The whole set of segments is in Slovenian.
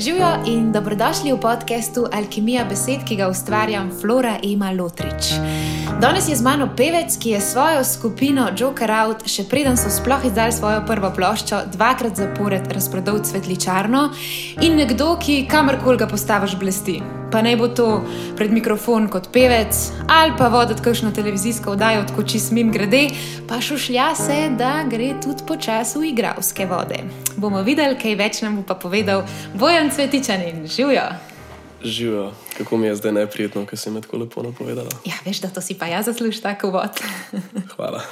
Živijo in dobrodošli v podkastu Alkimija besed, ki ga ustvarjam Flora Ema Lotrič. Danes je z mano pevec, ki je svojo skupino Joker Out, še preden so sploh izdali svojo prvo ploščo, dvakrat zapored razprodal cvetličarno in nekdo, ki kamorkoli ga postaviš blesti. Pa naj bo to pred mikrofon kot pevec ali pa voditi kakšno televizijsko oddajo, kot če smem grede, pa šušlja se, da gre tudi počasi v igravske vode. Bomo videli, kaj več nam bo pa povedal Bojan Cvetičan in živijo. Živijo, kako mi je zdaj neprijetno, ker si me tako lepo napovedala. Ja, veš, da to si pa jaz zaslužim tako vod. Hvala.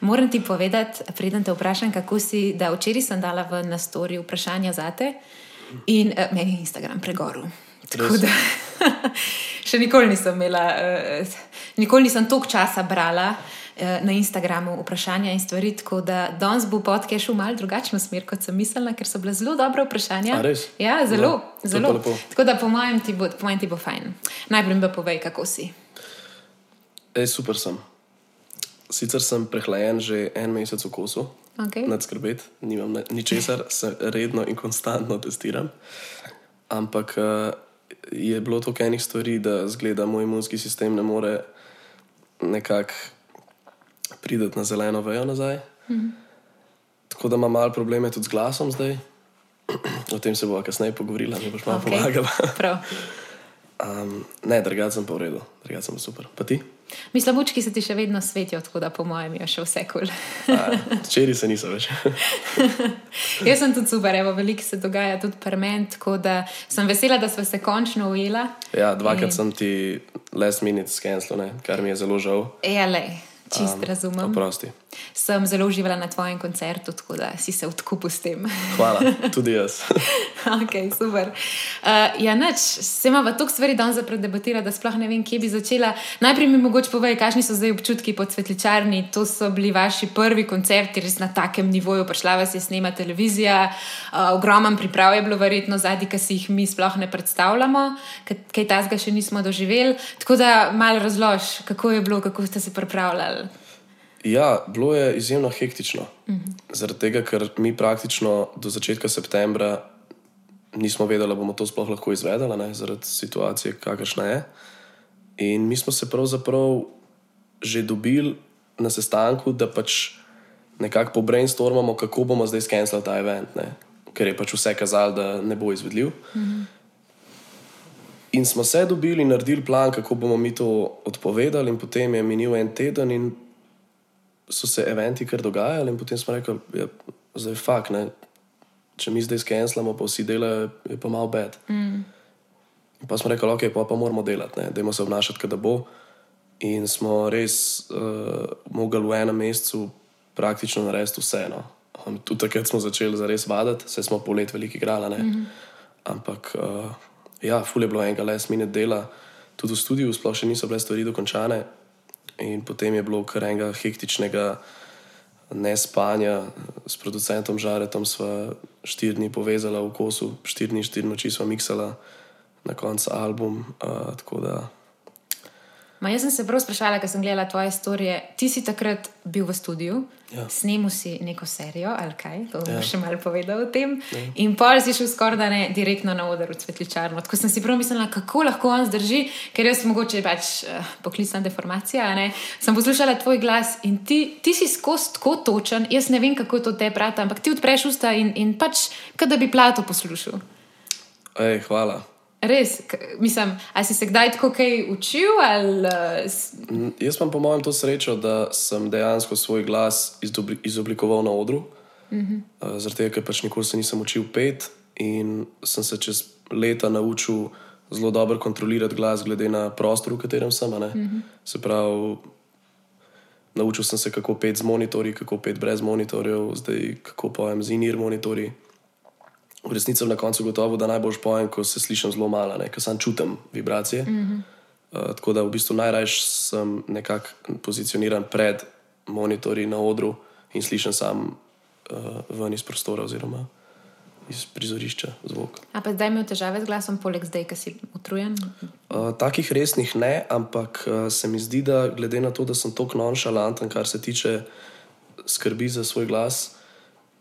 Moram ti povedati, preden te vprašam, kako si, da včeraj sem dala v nastori vprašanja za te in uh, meni je Instagram pregoril. Tako da še nikoli nisem imela, uh, nikoli nisem toliko časa brala uh, na Instagramu vprašanja in stvari. Tako da danes bo podcast šel malo drugačno smer, kot sem mislila, ker so bile zelo dobre vprašanja. Ja, zelo, je zelo. Tako da po mojem ti bo, po mojem ti bo fajn. Najprej mi pa povej, kako si. Ej, super sem. Sicer sem prehlajen že en mesec v kosu, Okay. nad skrbeti, nimam ničesar, se redno in konstantno testiram. Ampak uh, je bilo toliko enih stvari, da zgleda moj imunski sistem ne more nekako priti na zeleno vejo nazaj. Mhm. Tako da imam malo probleme tudi z glasom zdaj. O tem se bomo kasneje pogovorila, mi boš malo okay. pomagala. Um, ne, drugače sem pa v redu, drugače sem pa super. Pa ti? Mislim, lučki se ti še vedno svetijo, tako da po mojem je še vse kul. A, Včeraj se nisem več. Jaz sem tudi super, evo, veliko se dogaja tudi perment, tako da sem vesela, da smo se končno ujela. Ja, dvakrat In- sem ti last minute skenslil, ne, kar mi je zelo žal. Ja, le, čist um, razumem. Oprosti. Sem zelo uživala na tvojem koncertu, tako da si se odkupil s tem. Hvala, tudi jaz. ok, super. Uh, ja, nič, se imamo toliko stvari danes za predebatirati, da sploh ne vem, kje bi začela. Najprej mi mogoče povej, kakšni so zdaj občutki po cvetličarni. To so bili vaši prvi koncerti, res na takem nivoju, prišla vas je snema televizija, uh, ogromen priprav je bilo verjetno zadnji, ki si jih mi sploh ne predstavljamo, kaj, tazga še nismo doživeli. Tako da malo razlož, kako je bilo, kako ste se pripravljali. Ja, bilo je izjemno hektično. Zaradi tega, ker mi praktično do začetka septembra nismo vedeli, da bomo to sploh lahko izvedeli, ne, zaradi situacije, kakršna je. In mi smo se pravzaprav že dobili na sestanku, da pač nekako pobrainstormamo, kako bomo zdaj skenirali ta event, ne, ker je pač vse kazalo, da ne bo izvedljiv. In smo se dobili in naredili plan, kako bomo mi to odpovedali, in potem je minil en teden, in so se eventi kar dogajali, in potem smo rekli, da je zdaj fakt, ne. Če mi zdaj skenslamo, pa vsi delajo, je pa malo bed. Mm. Pa smo rekli, ok, pa, pa moramo delati, da je se obnašati, da bo. In smo res uh, mogli v enem mesecu praktično narediti vse. No. Um, Tudi takrat smo začeli zares vaditi, se smo polet veliko igrali. Mm -hmm. Ampak uh, ja, ful je bilo enega last minute dela, tudi v studiu, sploh še niso bile stvari dokončane. In potem je bilo kar enega hektičnega nespanja s producentom Žaretom, sva štiri dni povezala v kosu, štiri dni, štiri noči sva miksala na koncu album. Uh, tako da Ma, jaz sem se prav sprašvala, ker sem gledala tvoje storije. Ti si takrat bil v studiu, Ja. snemal si neko serijo ali kaj, to boš Ja. še malo povedal o tem. In pol si šel skoraj da ne direktno na oder v cvetličarno. Tako sem si prav mislila, kako lahko on zdrži, ker jaz mogoče pač uh, poklicna deformacija. ne. Sem poslušala tvoj glas in ti, ti si skozi tako točen. Jaz ne vem, kako to te prata, ampak ti odpreš usta in, in pač, kot da bi plato poslušal. Ej, hvala. Res, mislim, ali si se kdaj tako kaj učil ali uh, s- N- Jaz imam po mojem to srečo, da sem dejansko svoj glas izobli- izoblikoval na odru. Mm -hmm. uh, Zaradi tega, ker pač nikoli se nisem učil pet in sem se čez leta naučil zelo dobro kontrolirati glas, glede na prostor, v katerem sem. Mm -hmm. Se pravi, naučil sem se, kako pet z monitorji, kako pet brez monitorjev, zdaj kako pojem z in-ear monitorji. V resnici na koncu gotovo, da najbolj pojem, ko se slišim zelo malo, ker sam čutim vibracije. Mm -hmm. uh, tako da v bistvu najraje sem nekako pozicioniran pred monitorji na odru in slišim sam uh, ven iz prostora oziroma iz prizorišča zvok. A pa zdaj imel težave z glasom, poleg zdaj, ki si utrujen. Uh, takih resnih ne, ampak uh, se mi zdi, da glede na to, da sem tako nonšalanten, kar se tiče skrbi za svoj glas,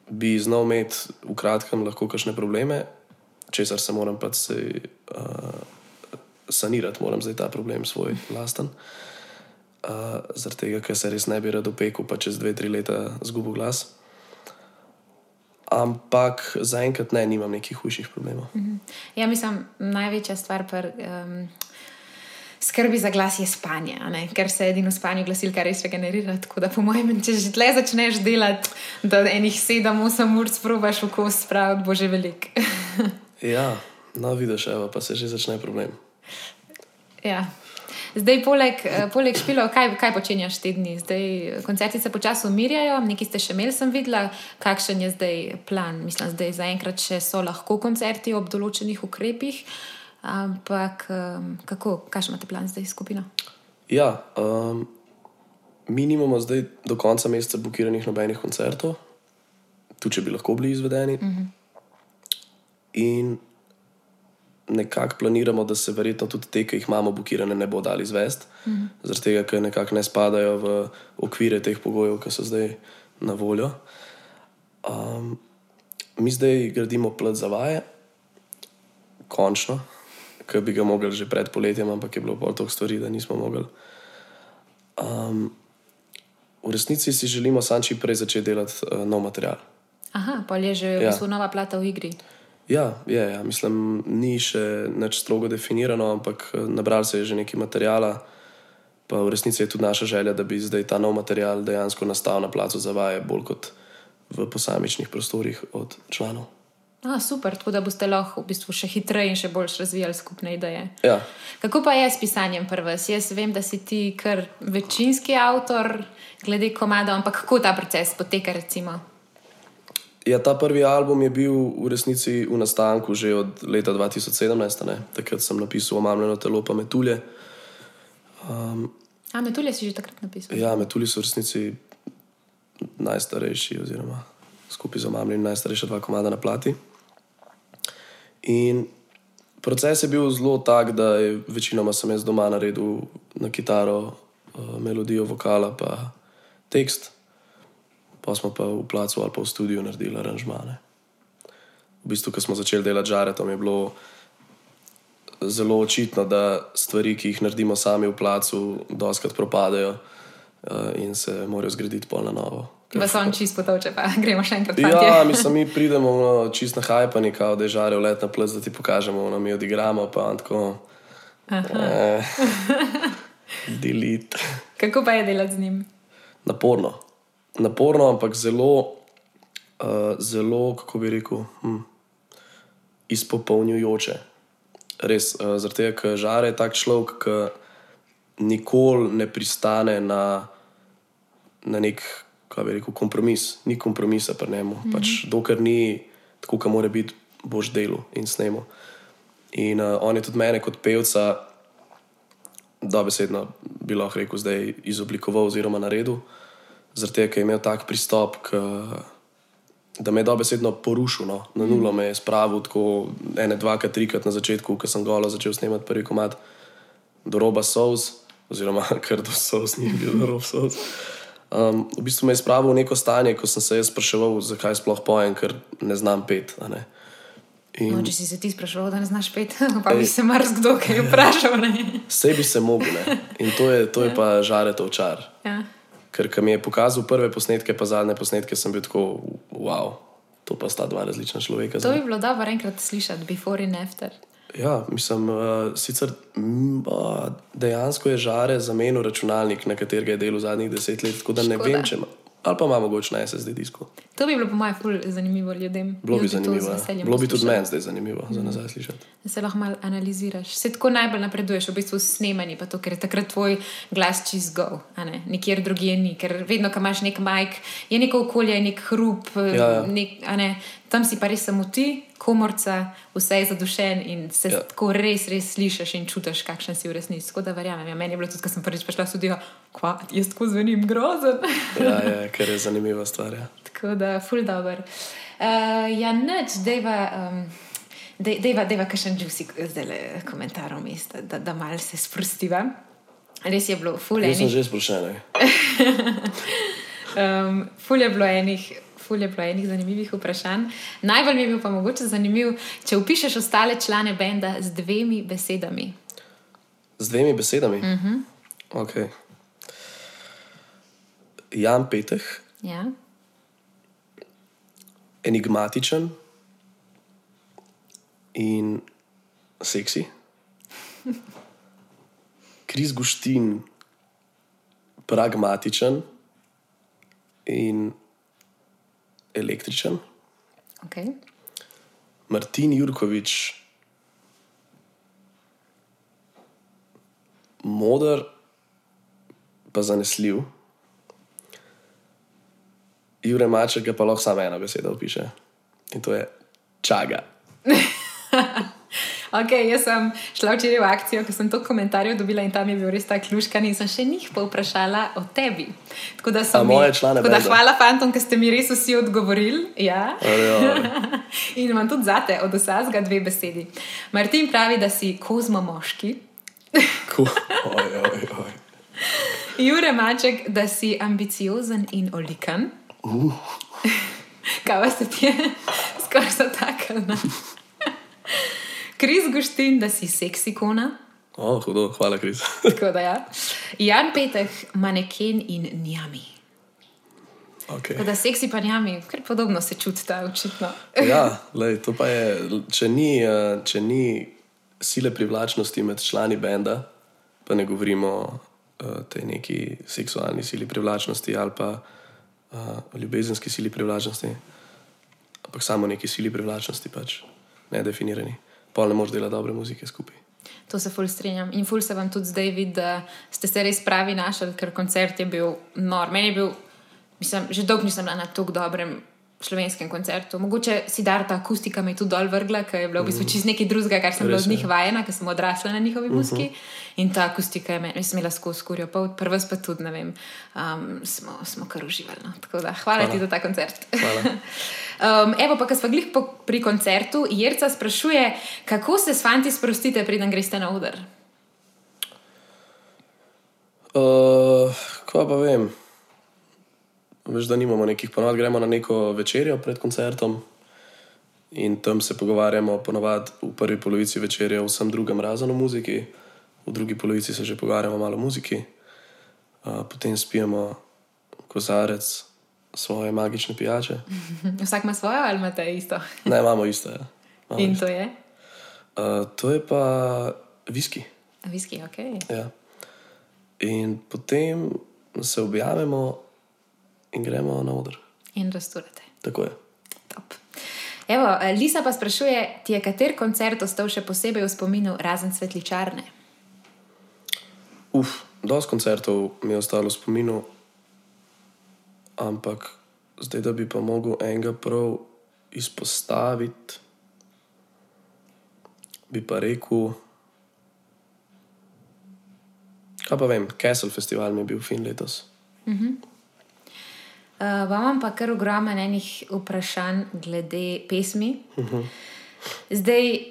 bi znal imeti v kratkem lahko kakšne probleme. česar se moram pač uh, sanirati, moram zdaj ta problem svoj lasten. Uh, zaradi tega, ker se res ne bi rad opekel, pa čez dve, tri leta zgubil glas. Ampak zaenkrat ne, nimam nekih hujših problemov. Ja, mislim, največja stvar pri um, skrbi za glas je spanje, ne? ker se edino spanje glasilka res regenerira. Tako da, po mojem, če že tle začneš delati, da enih 7-8 ur sprobaš v kost spraviti, bo že velik. Ja, no, vidiš, evo, pa se že začne problem. ja. Zdaj, poleg, eh, poleg špilov, kaj, kaj počenjaš te dni? Zdaj, koncerti se počasi umirjajo, nekaj ste še imeli, sem videla, kakšen je zdaj plan. Mislim, da zaenkrat še so lahko koncerti ob določenih ukrepih, ampak em, kako, kakšen imate plan zdaj skupino? Ja, um, mi nimamo zdaj do konca meseca blokiranih nobenih koncertov, tudi če bi lahko bili izvedeni. Mm -hmm. In nekako planiramo, da se verjetno tudi te, ki jih imamo blokirane, ne bo dali izvesti, mm -hmm. zaradi tega, ker nekako ne spadajo v okvire teh pogojev, ki so zdaj na voljo. Um, mi zdaj gradimo plat za vaje, končno, ki bi ga mogli že pred poletjem, ampak je bilo pol toliko stvari, da nismo mogli. Um, v resnici si želimo sam čim prej začeti delati uh, nov material. Aha, pa je že v Ja. bistvu nova plata v igri. Ja, je, ja, mislim, ni še nič strogo definirano, ampak eh, nabrali se je že nekaj materijala. Pa v resnici je tudi naša želja, da bi zdaj ta nov material dejansko nastal na placu za vaje, bolj kot v posamičnih prostorih od članov. A, super, tako da boste lahko v bistvu še hitreje in še bolj razvijali skupne ideje. Ja, Kako pa je s pisanjem prvega? Jaz vem, da si ti kar večinski avtor, glede komada, ampak kako ta proces poteka? Recimo? ja, ta prvi album je bil v resnici v nastanku že od leta 2017. Ne? Takrat sem napisal Omamljeno telo pa metulje. Um, A, metulje si že takrat napisal. Ja, metulji so v resnici najstarejši, oziroma skupaj z omamljenjem najstarejša dva komada na plati. In proces je bil zelo tak, da je večinoma sem jaz doma naredil na kitaro uh, melodijo, vokala, pa tekst, pa smo pa v placu ali pa v studiu naredili aranžmane. V bistvu, ko smo začeli delati žaretom, je bilo zelo očitno, da stvari, ki jih naredimo sami v placu, doskrat propadajo uh, in se morajo zgraditi pol na novo. Vas on čist potovče, pa gremo še enkrat. fantje. Ja, mislim, mi pridemo no, čist na hajpani, kao da je žarev let na ples, da ti pokažemo, no, mi odigramo, pa on tako. Eh, delete. Kako pa je delati z njim? Naporno. Naporno, ampak zelo, uh, zelo, kako bi rekel, hm, izpopolnjujoče. Res, uh, zaradi tega, ker žare je tak človek, ki nikoli ne pristane na, na nek, kaj bi rekel, kompromis. Ni kompromisa pri njemu. Mm -hmm. pač, dokler ni tako, kot mora biti, boš delo in snemo. In uh, on je tudi mene kot pevca, dobesedno bi lahko rekel, zdaj izoblikoval oziroma naredil, zaradi tega, ker je imel tak pristop, k, da me je dobesedno porušil. No. Na nulo me je spravil tako ene, dvakrat, trikrat na začetku, ko sem golo začel snemati prvi komat, do roba souz, oziroma kar do souz, ni bil do roba souz. Um, v bistvu me je spravil v neko stanje, ko sem se jaz spraševal, zakaj sploh pojem, ker ne znam pet. ne. In No, če si se ti sprašoval, da ne znaš pet, pa bi se marsikdo kaj vprašal. Ne? Sej bi se mogel, ne. In to je, to je pa žaretov čar. Ja. Ker ko mi je pokazal prve posnetke, pa zadnje posnetke, sem bil tako, wow, to pa sta dva različna človeka. To bi bilo dobro enkrat slišati, before in after. Ja, mislim, uh, sicer mm, uh, dejansko je žare zamenil računalnik, na katerega je delal zadnjih deset let, tako da ne Škoda. vem, če ima. Ali pa ima mogoče na SSD disku. To bi bilo po mojem ful zanimivo ljudem. Bilo bi zanimivo. ja. Bilo bi tudi meni zdaj zanimivo za nazaj slišati. Da se lahko malo analiziraš. Se tako najbolj napreduješ, v bistvu snemanje, pa to, ker je takrat tvoj glas čist go, a ne? nikjer drugje ni. Ker vedno, ko imaš nek majk, je neko okolje, je nek hrup, Ja, ja. nek, ne, tam si pa res samo ti, komorca, vse je zadušen in se Ja. tako res, res slišiš in čutiš, kakšen si v resnici. Tako da verjamem. Ja, meni je bilo tudi, ko sem prvič prišla v studio, kva, jaz tako zvenim grozen. Ja, ja, ker je zanimiva stvar. Ja. Tako da, ful dobr. Uh, ja, nič, deva. Um, Dejva, dejva, kakšen juicy zdaj le komentar vmes, da, da, da malo se sprostiva. Res je bilo, ful Jaz sem že sprošen. um, ful je bilo enih ful je bilo enih zanimivih vprašanj. Najbolj mi je bil pa mogoče zanimiv, če upišeš ostale člane benda z dvemi besedami. Z dvemi besedami. Mm -hmm. okay. Jan Peteh, Ja? enigmatičen in seksi. Kris Guštin, pragmatičen in električen. Okay. Martin Jurkovič, moder, pa zanesljiv. Jure Maček ga pa lahko samo ena beseda opiše. In to je čaga. Okay, jaz sem šla včeraj v akcijo, ker sem to komentarjev dobila in tam je bil res ta kluškan in sem še njih povprašala o tebi. Tako da, mi- moje člane da hvala fantom, ker ste mi res vsi odgovorili. Ja. In imam tudi zate od vsega dve besedi. Martin pravi, da si kozmo moški, Cool. Oj, oj, oj. Jure Maček, da si ambiciozen in olikan. Uh, Kaj vas ti je skoraj zataknilo? Kris Guštin, da si seksi kona. oh, hudo, hvala, Kris. Tako da ja. Jan Peteh, maneken in njami. Okay. Da seksi pa njami, kar podobno se čutita, očitno. Ja, lej, to pa je, če ni, eh, če ni sile privlačnosti med člani benda, pa ne govorimo o tej neki seksualni sili privlačnosti ali pa uh, ljubezenski sili privlačnosti, ampak samo neki sili privlačnosti, pač nedefinirani. Pol ne moreš delati dobre muzike skupaj. To se ful strinjam. In ful se vam tudi zdaj vidi, da ste se res pravi našli, ker koncert je bil nor. Meni je bil, mislim, že dolgo nisem bila na tako dobrem slovenskem koncertu. Mogoče si dar ta akustika je tudi dol vrgla, ker je bila v bistvu čist nekaj drugega, kar sem bila od njih vajena, ker sem odrasla na njihovi muski. In ta akustika je meni, sem imela skozi skurjo, pa prvo pa tudi, ne vem, um, smo, smo kar uživali. No. Tako da hvala, hvala ti za ta koncert. Um, evo pa, ko smo glih po, pri koncertu, Jerca sprašuje, kako se s fanti sprostite, preden greste na oder. Uh, kaj pa vem? Veš, da nimamo nekih ponavad, gremo na neko večerjo pred koncertom in tam se pogovarjamo, ponovadi v prvi polovici večerja, o vsem drugem, razen o muziki, v drugi polovici se že pogovarjamo malo o muziki, uh, potem spijemo kozarec svoje magične pijače. Vsak ima svojo ali imate isto? Ne, imamo isto. Ja. Imamo In isto. to je? Uh, to je pa viski. Viski, ok. Ja. In potem se objavimo in gremo na oder. In rasturate. Tako je. Top. Evo, eh, Lisa pa sprašuje, ti je kater koncert ostal še posebej v spominu, razen svetličarne? Uf, dosti koncertov mi je ostalo v spominu, ampak zdaj, da bi pa mogel enega prav izpostaviti, bi pa rekel. Kaj pa vem, Castle Festival mi je bil fin letos. Uh, vam imam pa kar ogromno enih vprašanj glede pesmi. Uh -huh. Zdaj,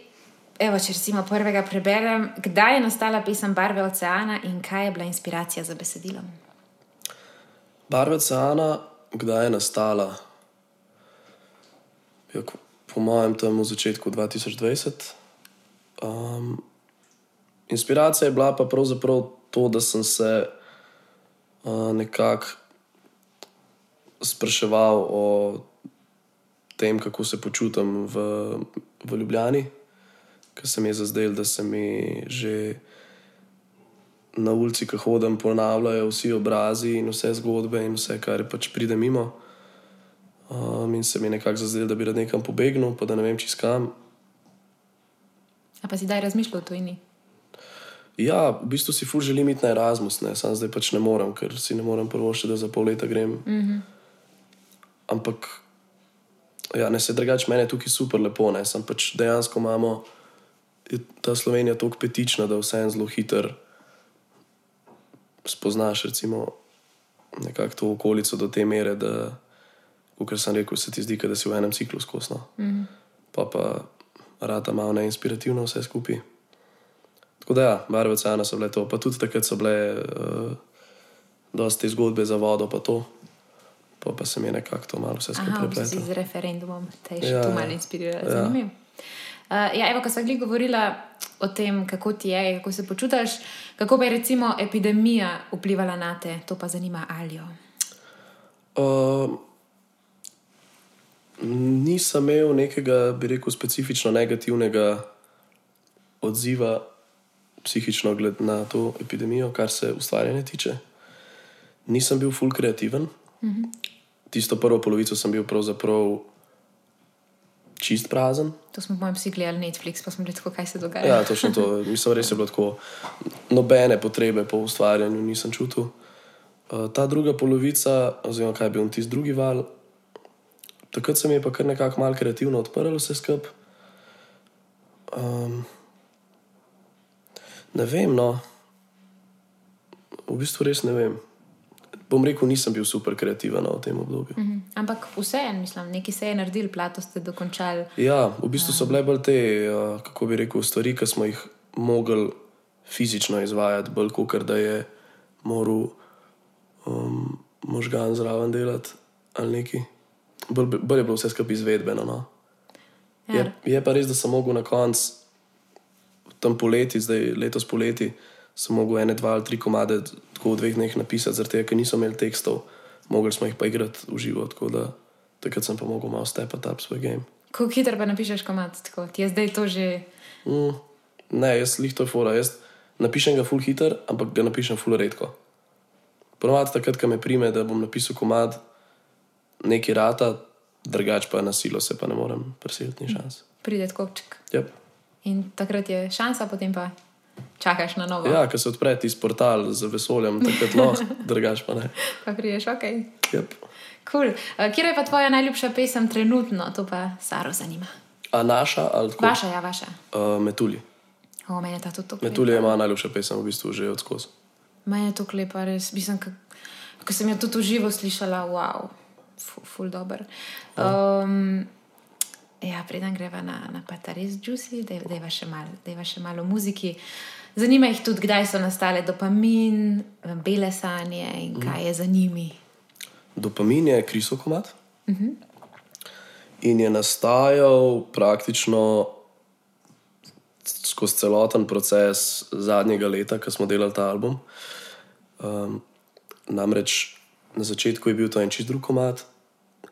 evo, če recimo prvega preberem, kdaj je nastala pesem Barve oceana in kaj je bila inspiracija za besedilo? Barva oceana, kdaj je nastala? Ja, ko- po mojem, tam v začetku 2020. Um, inspiracija je bila pa pravzaprav to, da sem se uh, nekako spraševal o tem, kako se počutim v, v Ljubljani, ker se mi je zazdel, da se mi že na ulici, ko hodim, ponavljajo vsi obrazi in vse zgodbe in vse, kar pač pride mimo. Um, in se mi je nekako zazdel, da bi rad nekam pobegnil, pa da ne vem, čez kam. A pa si daj razmišljal o tujini? Ja, v bistvu si fur želim iti na Erasmus, ne? sam zdaj pač ne morem, ker si ne morem prvo še, da za pol leta grem. Mm -hmm. Ampak, ja, ne se drugače, meni je tukaj super lepo, ne? sem pač dejansko imamo je ta Slovenija tako petična, da vse en zelo hiter spoznaš, recimo, nekako to okolico do te mere, da, kot sem rekel, se ti zdi, da si v enem ciklu skosno. Mm -hmm. Pa pa rata malo neinspirativno vse skupaj. Tako da, ja, barve oceana so bile to, pa tudi takrat so bile uh, dosti zgodbe za vodo, pa to. Pa, pa se mi je nekako to malo vse skupaj z referendumom te še Ja, tu ja. malo inspirirala. Ja. Zanimivo. Uh, ja, evo, ko smo glih govorila o tem, kako ti je, kako se počutiš, kako pa je recimo epidemija vplivala na te, to pa zanima Aljo. Uh, nisem imel nekega, bi rekel, specifično negativnega odziva psihično gled na to epidemijo, kar se ustvarjanja tiče. Nisem bil full kreativen. -hmm. Tisto prvo polovico sem bil pravzaprav čist prazen. To smo, mojem, vsi gledali Netflix, pa smo bili tako, kaj se dogaja. Ja, točno to. Mislim, res je bilo tako. Nobene potrebe po ustvarjanju nisem čutil. Uh, ta druga polovica, oziroma kaj je bil tisti drugi val, takrat se mi je pa kar nekako malo kreativno odprlo vse skupaj. Um, ne vem, no. V bistvu res ne vem. Bom rekel, nisem bil super kreativen no, v tem obdobju. Mhm. Ampak vseeno, mislim, nekaj se je naredil, plato ste dokončali. Ja, v bistvu so bile bolj te, uh, kako bi rekel, stvari, ki smo jih mogli fizično izvajati, bolj kot da je moral um, možgan zraven delati ali neki. Bolj, bolj je bilo vse skupaj izvedbeno. No. Ja. Je, je pa res, da sem mogel na koncu, tam poleti, zdaj letos poleti, sem mogel ene, dva ali tri komade tako v dveh dneh napisati, zaradi tega, ker nismo imeli tekstov, mogli smo jih pa igrati v živo. Tako da takrat sem pa mogel malo stepati up svoj game. Kako hitro pa napišeš komat, tako ti je zdaj to že. Mm, ne, jaz lih to je fora. Jaz napišem ga full hiter, ampak ga napišem full redko. Ponovadi takrat, ko me prime, da bom napisal komad, neki rata, drugač pa na silo se pa ne morem preseliti, ni šans. Pride kopček. Yep. In takrat je šansa, potem pa čakaš na novo. Ja, ko se odpre tisti portal z vesoljem, takrat lahko, drugač pa ne. Pa prideš, ok. Yep. Cool. Uh, Kje je pa tvoja najljubša pesem trenutno, to pa Saro zanima. A naša ali tako? Vaša, ja, vaša. Uh, metulji. O, meni je ta tudi to. Metulji je moja najljubša pesem, v bistvu že od skozi. Meni je to klepa, res. Mislim, ka, ko sem jo tudi v živo slišala, wow, ful, ful dober. Um, ja, preden greva na, na pa ta res juicy, da je še malo mal o muziki. Zanima jih tudi, kdaj so nastale dopamin, bele sanje in kaj je za njimi. Dopamin je krisov komat. Uh -huh. In je nastajal praktično skozi celoten proces zadnjega leta, ko smo delali ta album. Um, namreč na začetku je bil to en čist drug komat,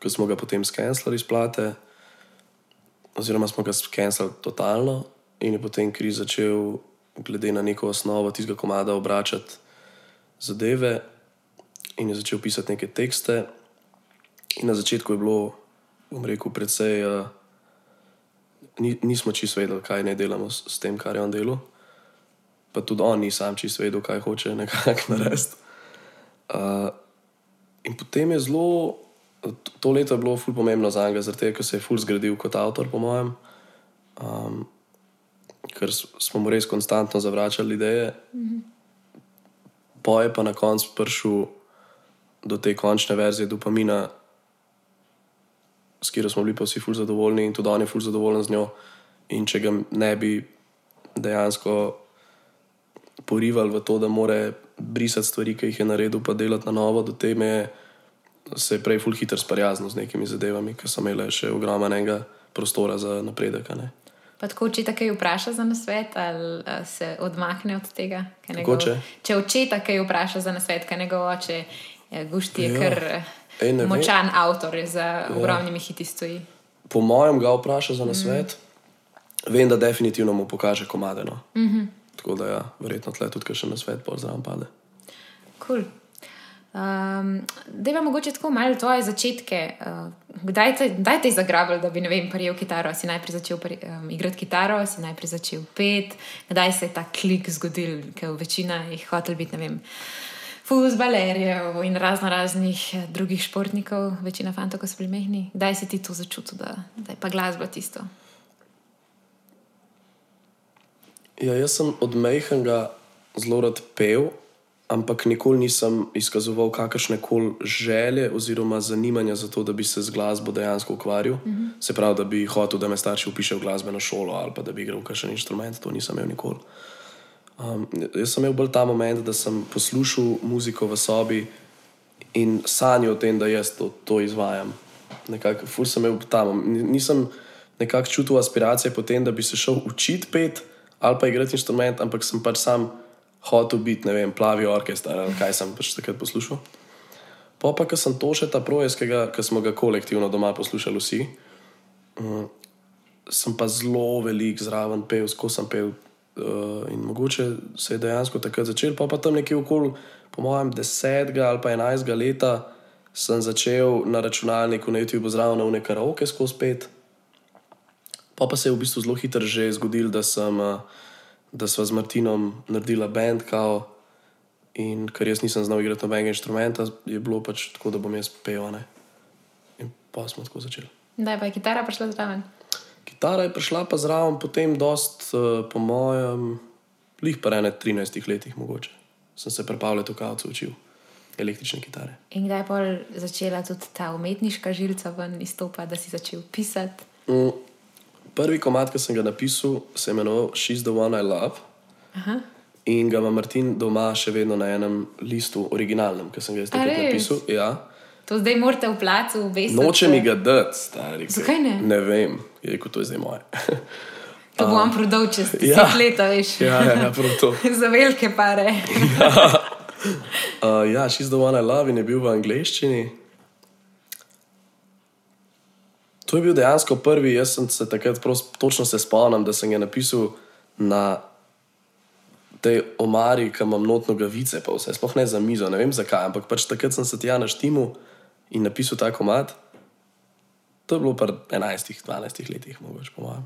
ko smo ga potem skenslali iz plate, oziroma smo ga skenslali totalno, in je potem kriz začel, glede na neko osnovo tistega komada, obračati zadeve in je začel pisati neke tekste. In na začetku je bilo, bom rekel, precej. Uh, ni, nismo čisto vedeli, kaj ne delamo s, s tem, kar je on delal. Pa tudi on ni sam čisto vedel, kaj hoče nekako narediti. Uh, in potem je zelo, to leto je bilo ful pomembno za njega, zaradi tega, ker se je ful zgradil kot avtor, po mojem. Um, ker smo mu res konstantno zavračali ideje. -hmm. Po je pa na koncu prišel do te končne verzije dopamina, s katero smo bili pa vsi ful zadovoljni in tudi on je ful zadovoljen z njo. In če ga ne bi dejansko porivali v to, da more brisati stvari, ki jih je naredil, pa delati na novo, do te me se je prej ful hitro sprijaznil z nekimi zadevami, ki so imele še ogromnega prostora za napredek. Pa tako očeta kaj vpraša za nasvet, ali se odmakne od tega? njegov- če? če očeta kaj vpraša za nasvet, kaj njegov oče, eh, Gušti je Ja. kar eh, Ej, močan avtor, je za ogromnimi hiti stoji. Po mojem ga vpraša za nasvet, mm. vem, da definitivno mu pokaže komadeno. Mm -hmm. Tako da, ja, verjetno tle tudi še na svet, pol zraven pade. Cool. Um, da pa mogoče tako malo tvoje začetke. Uh, kdaj te, kdaj te je zagrabil, da bi ne vem, prijel kitaro? Si najprej začel pri, um, igrati kitaro, si najprej začel pet. Kdaj se je ta klik zgodil, ker večina jih hotel biti, ne vem, futbalerjev in razno raznih eh, drugih športnikov, večina fantov, ko so bili mehni. Kdaj si ti to začutil, da, da je pa glasba tisto? Ja, jaz sem od Mejhanga zelo rad pel, ampak nikoli nisem izkazoval kakršne koli želje oziroma zanimanja za to, da bi se z glasbo dejansko ukvarjal. Mm -hmm. Se pravi, da bi hotel, da me starši upišejo v glasbeno šolo ali pa da bi igral kakšen inštrument, to nisem imel nikoli. Um, jaz sem imel bolj ta moment, da sem poslušal muziko v sobi in sanjal o tem, da jaz to, to izvajam. Nekako, ful sem imel tam. Ni- Nisem nekako čutil aspiracije po tem, da bi se šel učiti pet ali pa igrati inštrument, ampak sem pač sam hotel biti, ne vem, plavi orkester ali kaj sem pač takrat poslušal. Pa pa, ko sem to še ta projekt, ki smo ga kolektivno doma poslušali vsi, mm, sem pa zelo velik zraven pel, ko sem pel. Uh, in mogoče se je dejansko takrat začel, pa pa tam nekje okoli, po mojem, 10 ali pa 11 leta sem začel na računalniku na YouTubu zraven v nekaj roke skozi pet. Pa pa se je v bistvu zelo hitro že zgodilo, da, sem, eh, da sva z Martinom naredila band, kao, in ker jaz nisem znal igrati nobenega inštrumenta, je bilo pač tako, da bom jaz pel. Ne? In pa smo tako začeli. Da je pa je kitara prišla zraven. Kitara je prišla pa zraven, potem, dost, uh, po mojem, lih pa ne 13 letih, mogoče. Sem se prepavljal v kavcu učil električne kitare. In kdaj je začela tudi ta umetniška žilca ven izstopati, da si začel pisati? Mm, prvi komat, ki sem ga napisal, se je imenoval She's the One I Love. Aha. In ga ima Martin doma še vedno na enem listu, originalnem, ki sem ga jaz takrat napisal. Ja. To zdaj morate v placu obesiti. Noče mi ga dati, stari. Zakaj ne? Ne vem, je rekel, to je zdaj moje. To bom prodal čez deset Ja. let, veš. ja, ja, ja. Za velike pare. Uh, ja, She's the One I Love in je bil v angleščini. To je bil dejansko prvi, jaz sem se takrat prav sp- točno se spomnim, da sem ga napisal na tej omari, ki imam notno gavice, pa vse, sploh ne za mizo, ne vem zakaj, ampak pač takrat sem se tja naštimu in napisal ta komat. To je bilo pri 11-12 letih, mogoče po mojem.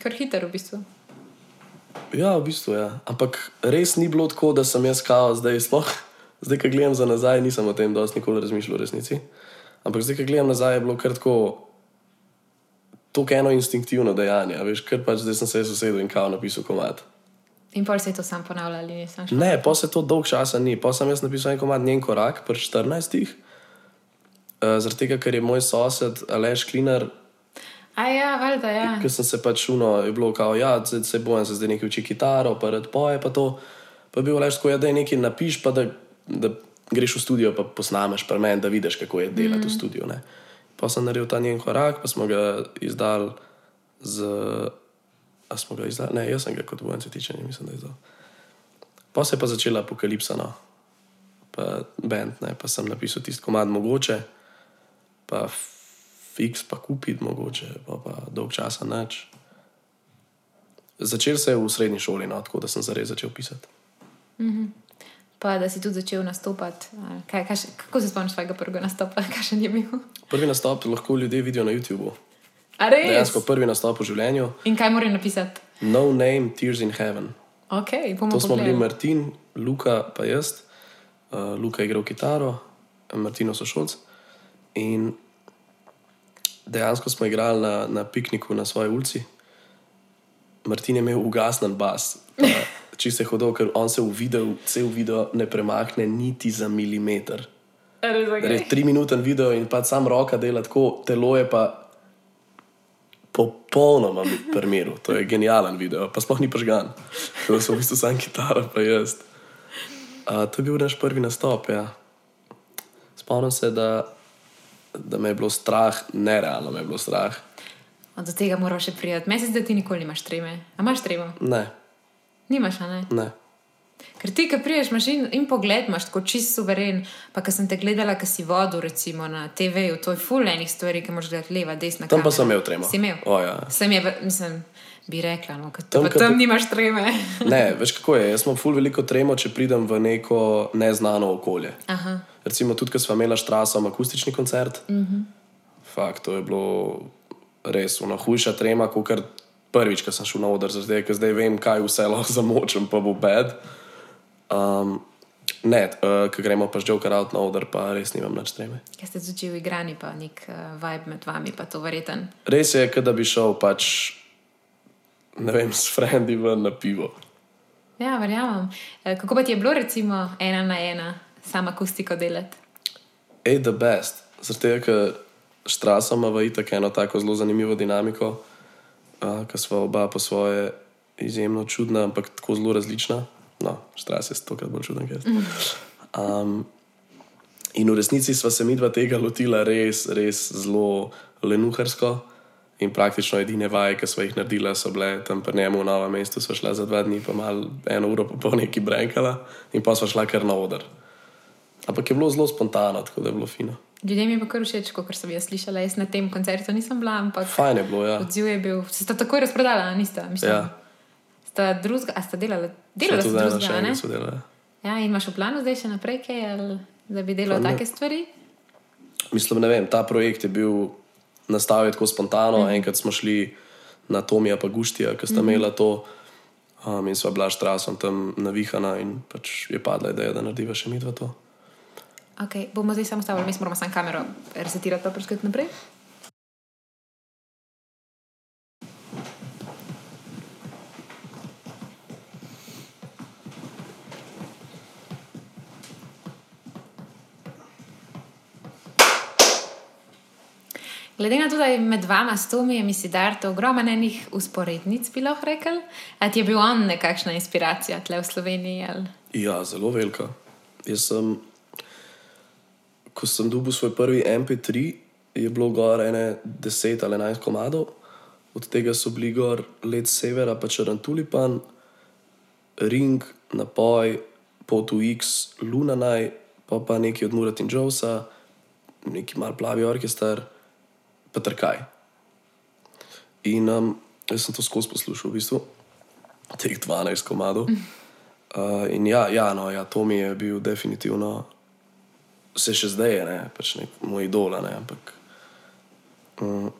Kar hiter v bistvu. Ja, v bistvu ja. Ampak res ni bilo tako, da sem jaz kao, zdaj sploh, zdaj, ko gledam za nazaj, nisem o tem dosti nikoli razmišljal v resnici. Ampak zdaj, ko gledam nazaj, je bilo kar tako, tako eno instinktivno dejanje, a veš, ker pač zdaj sem se usedel in kao napisal komat. In pol se je to sam ponavljal, nisem šel. Ne, pa se to dolg časa ni. Pa sem jaz napisal en komat njen korak, pri 14. Uh, zaradi tega, ker je moj sosed Aleš Klinar A ja, valjda, ja. Ker sem se pač uno, je bilo kao, ja, zdaj se bojem, se zdaj nekaj uči kitaro, pa red poje, pa to. Pa je bilo reči, tako, ja, da je nekaj napiš, pa da, da greš v studio, pa posnameš pri meni, da vidiš, kako je delati mm. v studiu. Ne. Pa sem naredil ta njen korak, pa smo ga izdali z. A smo ga izdali? Ne, jaz sem ga kot vojence tiče, mislim, da je izdal. Pa se je pa začela apokalipsa, no. pa bend, ne, pa sem napisal tisti komad mogoče, pa fiks pa kupiti mogoče, pa, pa dolg časa nič. Začel se je v srednji šoli, no, tako da sem zares začel pisati. Pa da si tudi začel nastopati. Kaj, kaj, še- kako se spomniš svojega prvega nastopa, kakšen je bil? Prvi nastop lahko ljudje vidijo na YouTubu. Dejansko prvi nastop v življenju, In kaj morajo napisati? No Name, Tears in Heaven. Ok, bomo To smo bili pogledali. Martin, Luka, pa jaz. Uh, Luka je igral kitaro, Martino sošolc. In dejansko smo igrali na, na pikniku na svoji ulici. Martin je imel ugasnen bas, pa čisto je hodil, ker on se v videu, cel video ne premakne niti za milimeter. Okay. Res tri minuten video in pa sam roka dela tako, telo je pa popolnoma pri miru. To je genijalen video, pa sploh ni požgan. To so v bistvu sam kitara, pa jaz. Uh, to je bil naš prvi nastop. Ja. Spomnim se, da, da me je bilo strah, nerealno me je bilo strah. Do tega moraš še prijeti. Meni se zdi, da ti nikoli nimaš treme. A imaš tremo? Ne, Nimaš, ne? ne. Ker ti, ki priješ, imaš in, in pogled, imaš tako čist suveren. Pa, ko sem te gledala, ki si vodil, recimo na TV-ju, to je full enih stvari, ki moraš gledati leva, desna. Tam pa kamera. sem imel tremo. Si imel? O, ja. Sem je, mislim, bi rekla, no, ker Tam, tam, te- nimaš treme. Ne, veš kako je. Jaz imam ful veliko tremo, če pridem v neko neznano okolje. Aha. Recimo tudi, ko smo imeli štrasom akustični koncert. Mm -hmm. Fakt, to je bilo res una hujša trema, kot kar prvič, ko sem šel na oder, zdaj, ker zdaj vem, kaj vse lahko zamočem, pa bo bed. Um, ne, uh, ko gremo pa že Joker out na oder, pa res nimam več treme. Ker ste začeli igrati, pa nek uh, vibe med vami, pa to verjeten. Res je, da bi šel pač, ne vem, s frendi ven na pivo. Ja, verjamem. Eh, Kako pa ti je bilo, recimo, ena na ena, sama akustiko delati? Ej, the best. Zaradi tega, ker Štrasa ima v itak eno tako zelo zanimivo dinamiko, ki smo oba po svoje izjemno čudna, ampak tako zelo različna. No, Štras je stokrat bolj čuden, kot jaz. Um, In v resnici sva se mi dva tega lotila res, res zelo lenuharsko. In praktično edine vaje, ki smo jih naredila, so bile tam pri njemu v novem mestu, sva šla za dva dni, pa malo eno uro, pa pol neki brenkala, in pa sva šla kar na oder. Ampak je bilo zelo spontano, tako da je bilo fino. Ljudem je pa kar všeč, kot sem jaz slišala. Jaz na tem koncertu nisem bila, ampak Fajn je bilo, ja. odziv je bil. Se sta takoj razprodala, nista? Mislim, ja. Sta drugega, a sta delala, delala sta ena drugega, še ne? enkrat sodelala. Ja, in imaš v planu zdaj še naprej kaj, ali da bi delal Pa ne. take stvari? Mislim, ne vem, ta projekt je bil nastavljen tako spontano. Mm. Enkrat smo šli na Tomija pa Guštija, ki sta mm. imela to, um, in sva bila s trasom tam navihana, in pač je padla ideja, da narediva še mi dva to. Okay, bomo zdaj samo stavili, mi moramo samo kamero resetirati, pa preskati naprej. Glede na to, da je med vama s Tomijem in Sidarto ogromno enih usporednic, bi lahko rekel, ali ti je bil on nekakšna inspiracija tle v Sloveniji? Ali? Ja, zelo velika. Jaz sem, ko sem dobil svoj prvi MP3, je bilo gor ene 10 ali 11 komadov, od tega so bili gor Let Severa, pa Črn Tulipan, Ring, Napoj, Potu X, Lunanaj, pa pa neki od Murat in Jowsa, neki mal plavi orkester, pa Trkaj. In um, jaz sem to skozi poslušal, v bistvu, teh 12 komadov. Uh, in ja, ja, no, ja, to mi je bil definitivno, vse še zdaj je, ne, pač nek moj idol, ne, ampak um,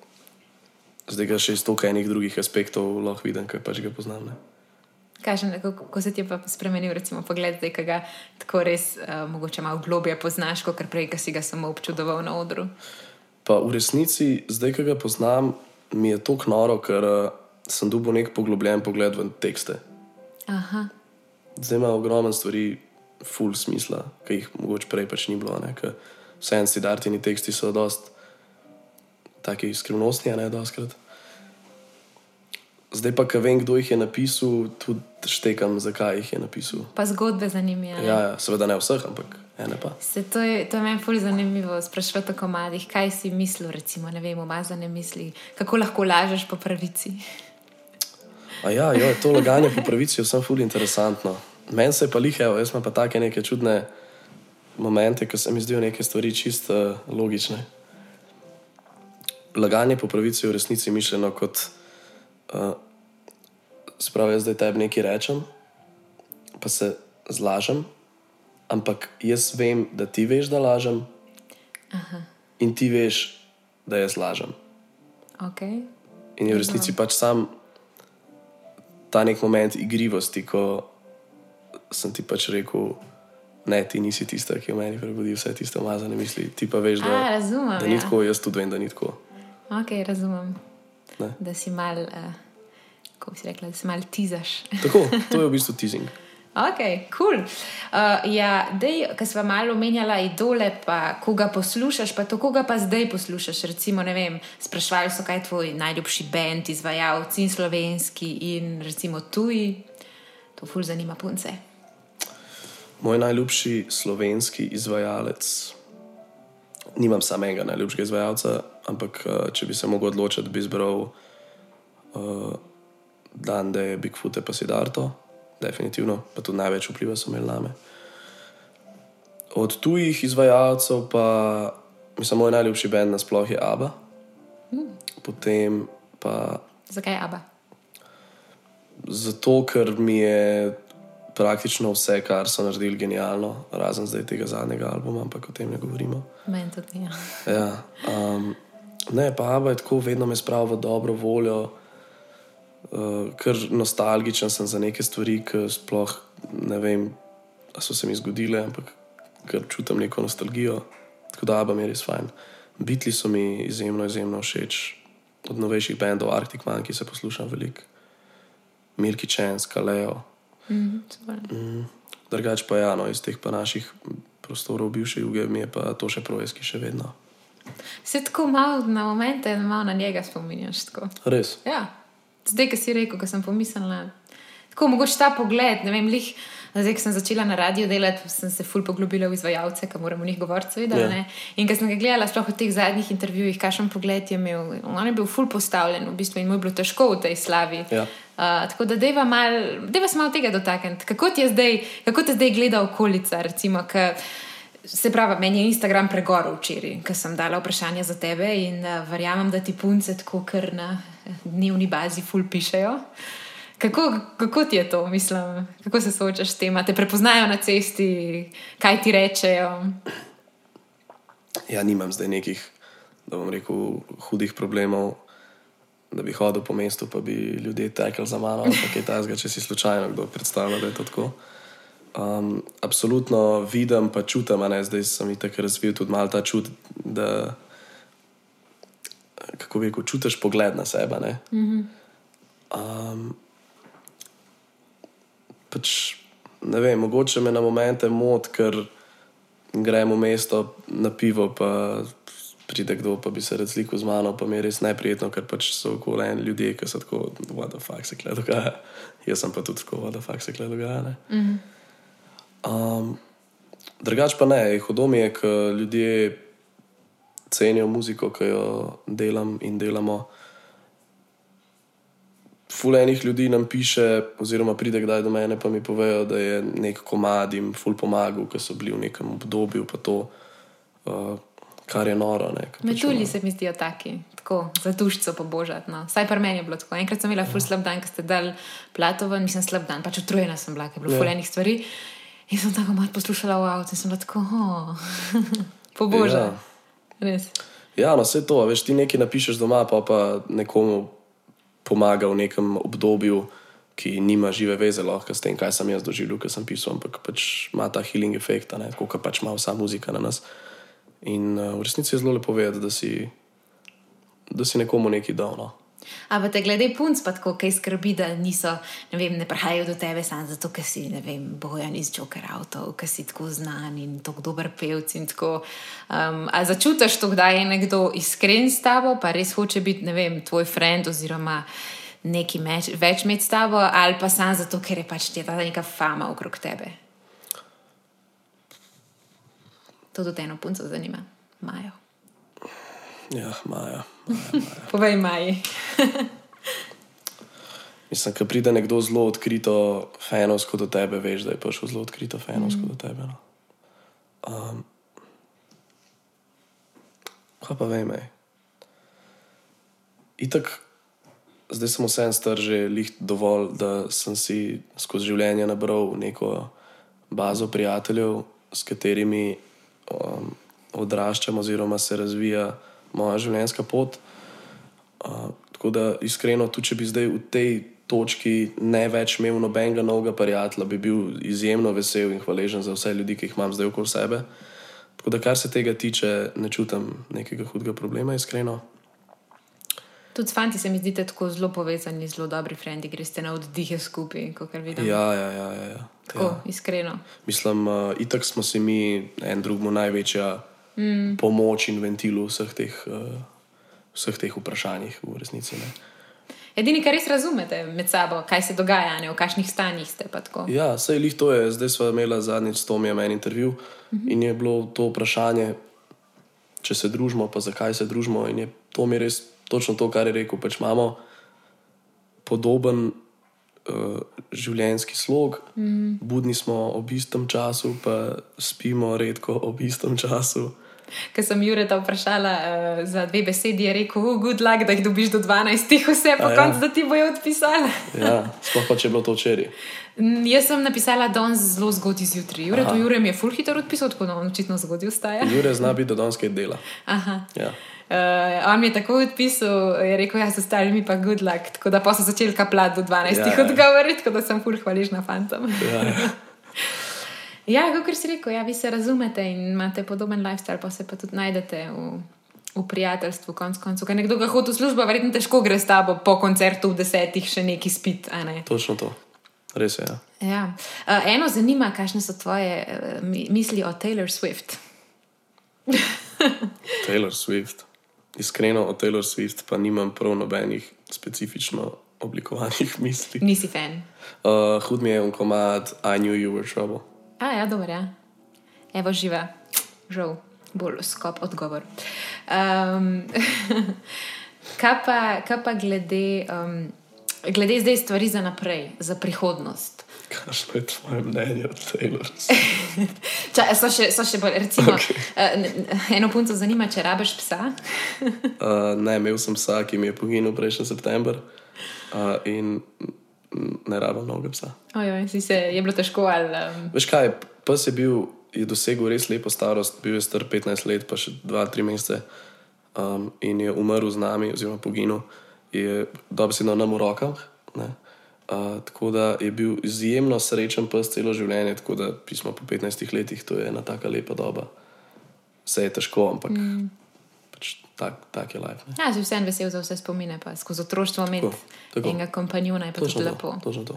zdaj ga še iz toliko enih drugih aspektov lahko vidim, ker pač ga poznam. Ne. Kažem, kako se ti je pa spremenil, recimo, pogled, zdaj, ki ga tako res uh, mogoče malo globje poznaš, kot prej, ki si ga samo občudoval na odru. Pa v resnici, zdaj, ki ga poznam, mi je to knoro, ker uh, sem dobil nek poglobljen pogled v tekste. Aha, Zdaj ima ogromno stvari, full smisla, ki jih mogoče prej pač ni bilo. ne, ker Vse en sidartini teksti so dost taki skrivnostni, ne doskrat. Zdaj pa, ko vem, kdo jih je napisal, tudi štekam, zakaj jih je napisal. pa zgodbe zanimive. Ja, ja seveda ne vseh, ampak ene pa. Se to je, to je meni fully zanimivo, sprašovati o komadih, kaj si mislil, recimo, ne vem, umazane misli, kako lahko lažeš po pravici. A ja, jo, to laganje po pravici je vsem ful interesantno. Meni se je pa lihe, jaz imam pa take neke čudne momente, ko se mi zdijo neke stvari čisto uh, logične. Laganje po pravici je v resnici mišljeno kot, uh, spravi, jaz zdaj tebi nekaj rečem, pa se zlažem, ampak jaz vem, da ti veš, da lažem, Aha, in ti veš, da jaz lažem. ok. In je v resnici pač sam ta nek moment igrivosti, ko sem ti pač rekel, ne, ti nisi tista, ki v meni prebudi vse tiste umazane misli. Ti pa veš, da, A, razumem, da ni ja. tako, jaz tudi vem, da ni tako. Ok, razumem. Ne. Da si mal, uh, kako bi rekla, da si mal tizaš. Tako, to je v bistvu teasing. Ok, kul. Cool. Uh, ja, dej, ko smo malo omenjala idole, pa koga poslušaš, pa to koga pa zdaj poslušaš. Recimo, ne vem, sprašvali so, kaj je tvoj najljubši bend, izvajalci in slovenski in recimo tuji. To ful zanima punce. Moj najljubši slovenski izvajalec, nimam samega najljubšega izvajalca, ampak uh, če bi se mogel odločiti, bi izbral uh, Dan, da je Bigfoot pa Sidarto, definitivno, pa tudi največ vpliva so imeli name. Od tujih izvajalcev pa, mislim, moj najljubši bend nasploh je Abba, potem pa Zakaj Aba? Zato, ker mi je praktično vse, kar so naredili, genialno, razen zdaj tega zadnjega albuma, ampak o tem ne govorimo. Meni tudi ja. Ja, um, ne, pa Abba je tako vedno me spravil v dobro voljo, uh, ker nostalgičen sem za neke stvari, ki sploh ne vem, ali so se mi zgodile, ampak ker čutim neko nostalgijo. Tako da Abba mi je res fajn. Bitli so mi izjemno, izjemno všeč. Od novejših bendov, Arctic Monkey se poslušam veliko. Milky Chance, Kaleo. Mm. Drugač pa ja, no, iz teh pa naših prostorov bivše juge mi je pa to še projski še vedno. Se tako malo na momente, malo na njega spominjaš. Tako. Res. Ja, zdaj, ki si rekel, ko sem pomislila, Tako mogoče ta pogled, ne vem, lih. Zdaj, ko sem začela na radiju delati, sem se ful poglobila v izvajalce, ki moramo o njih govoriti, seveda. Ja. Yeah. In ko sem ga gledala, sploh v teh zadnjih intervjujih, kakšen pogled je imel, on je bil ful postavljen v bistvu in mu je bilo težko v tej slavi. Ja. Uh, tako da deva, mal, deva se malo tega dotakniti. Kako zdaj, kako te zdaj gleda okolica? Recimo, ka, se pravi, meni je Instagram pregoril včeraj, ker sem dala vprašanje za tebe in uh, verjamem, da ti punce tako kar na dnevni bazi ful pišejo. Kako, kako ti je to, mislim, kako se soočaš s tem? A Te prepoznajo na cesti, kaj ti rečejo? Ja, nimam zdaj nekih, da bom rekel, hudih problemov, da bi hodil po mestu, pa bi ljudje tekli za mano, ali pa kaj takega, če si slučajno kdo predstavlja, da je to tako. Um, absolutno vidim, pa čutim, a ne, zdaj sem jih tako razvil tudi malo ta čut, da kako bi rekel, čutiš pogled na sebe. Ne? Um, pač, ne vem, mogoče me na momente moti, ker gremo v mesto na pivo, pa pride kdo, pa bi se razlikal z mano, pa mi je res neprijetno, ker pač so okoli ljudje, ki so tako, what the fuck se kle dogaja. Jaz sem pa tudi tako, what the fuck se kle dogaja. ne. Um, drugač pa ne, hudo mi je, ker ljudje cenijo muziko, ki jo delam in delamo. Ful enih ljudi nam piše, oziroma pride kdaj do mene, pa mi povejo, da je nek komad jim ful pomagal, ker so bili v nekem obdobju, pa to, uh, kar je noro. Ne, ker pač Metulji ono- se mi zdijo taki, tako za dušico pobožati. No. Saj pri meni je bilo tako. Enkrat sem imela ful slab dan, ko ste dal plato ven, nisem slab dan, pač utrujena sem bila, ker je bilo Ja. ful enih stvari. In sem tako malo poslušala v avtu in sem tako, oh, poboža. Ja. Res. Ja, no, vse to, veš, ti nekaj napišeš doma, pa pa nekomu pomaga v nekem obdobju, ki nima žive veze lahko s tem, kaj sem jaz doživel, ker sem pisal, ampak pač ima ta healing efekt, tako kot pač ima vsa muzika na nas. In uh, v resnici je zelo lepo vedeti, da si, da si nekomu nekaj dal. No. Ampak te glede punc, pa tako kaj skrbi, da niso, ne vem, ne prihajajo do tebe samo zato, ker si, ne vem, bojan iz Joker avto, ker si tako znan in tako dober pevc in tako. Um, a začutiš to, da je nekdo iskren s tabo, pa res hoče biti, ne vem, tvoj friend oziroma neki meč, več med s tabo, ali pa samo zato, ker je pač ta neka fama okrog tebe. To tudi eno punco zanima. Majo. Ja, Maja. Povej, Maji. Mislim, ko pride nekdo zelo odkrito, fenovsko do tebe, veš, da je prišel zelo odkrito, fenovsko mm. do tebe. No. Um, kaj pa vem, ej. Itak, zdaj sem vsem star že lih dovolj, da sem si skozi življenje nabral neko bazo prijateljev, s katerimi um, odraščam, oziroma se razvija moja življenjska pot. Uh, tako da, iskreno, tudi če bi zdaj v tej točki ne več imel nobenega novega prijatelja, bi bil izjemno vesel in hvaležen za vse ljudi, ki jih imam zdaj okoli sebe. Tako da, kar se tega tiče, ne čutim nekega hudega problema, iskreno. Tudi s fanti se mi zdite tako zelo povezani, zelo dobri frendi, greste na oddihe skupaj, kot vidim. Ja, ja, ja. ja, ja. Tako, ja. iskreno. Mislim, uh, itak smo si mi en drugemu največja mm. pomoč in ventil v vseh teh, uh, vseh teh vprašanjih, v resnici. Ne. Edini, kar res razumete med sabo, kaj se dogaja, ne, v kakšnih stanjih ste. Ja, sej lih to je. Zdaj smo imeli zadnjič s Tomijem en intervju mm -hmm. in je bilo to vprašanje, če se družimo, pa zakaj se družimo. In je to mi res točno to, kar je rekel. Pač imamo podoben uh, življenjski slog, mm. budni smo ob istem času, pa spimo redko ob istem času. Ker sem Jureta vprašala uh, za dve besedi, je rekel: oh, good luck, da jih dobiš do 12, vse po A ja. koncu, da ti bojo odpisala. Ja, sploh pa če je bilo to včeraj. Mm, Jaz sem napisala danes zelo zgodaj zjutraj. Jure, to Jure mi je full hitro odpisal, tako da on očitno zgodaj vstaja. Jure zna biti do danes kaj dela. Aha. Ja. Uh, on mi je tako odpisal, je rekel, jaz ostali mi pa good luck. Tako da pa so začeli kapljati do 12 Ja, ja, ja. odgovoriti, tako da sem full hvaležna fantom. Ja, ja. Ja, kot si rekel, ja, vi se razumete in imate podoben lifestyle, pa se pa tudi najdete v, v prijateljstvu, konc koncev. Ker nekdo, ki hodi v službo, verjetno težko gre s tabo po koncertu v desetih še neki spit. ne? Točno to. Res je. Ja. Ja. Uh, eno zanima, kakšne so tvoje uh, mi- misli o Taylor Swift. Taylor Swift. Iskreno o Taylor Swift pa nimam prav nobenih specifično oblikovanih misli. Nisi fan. Uh, hud mi je un komad I knew you were trouble. A, ja, dobro, ja. Evo živa, žal, bolj skop odgovor. Um, kaj, pa, kaj pa glede, um, glede zdaj stvari za naprej, za prihodnost? Kakšno je tvoje mnenje o Taylor? Ča, so, še, so še bolj, recimo, okay. uh, eno punco zanima, če rabiš psa. uh, ne, imel sem psa, ki mi je poginil prejšnji september uh, in ne rabim novega psa. Ojoj, si se, je bilo težko. Ali, um... Veš kaj, pes je bil, je dosegel res lepo starost, bil je star 15 let, pa še 2-3 mesece um, in je umrl z nami, oziroma poginil, je dobesedno nam v rokah. Ne? Uh, tako da je bil izjemno srečen pes celo življenje, tako da pismo po 15 letih, to je ena tako lepa doba. Vse je težko, ampak mm. Pač tak, tak je life. Ne? Ja, si vsem vesel za vse spomine, pa skozi otroštvo imeti enega kompanjona, je pa Točno tudi to, lepo. točno to.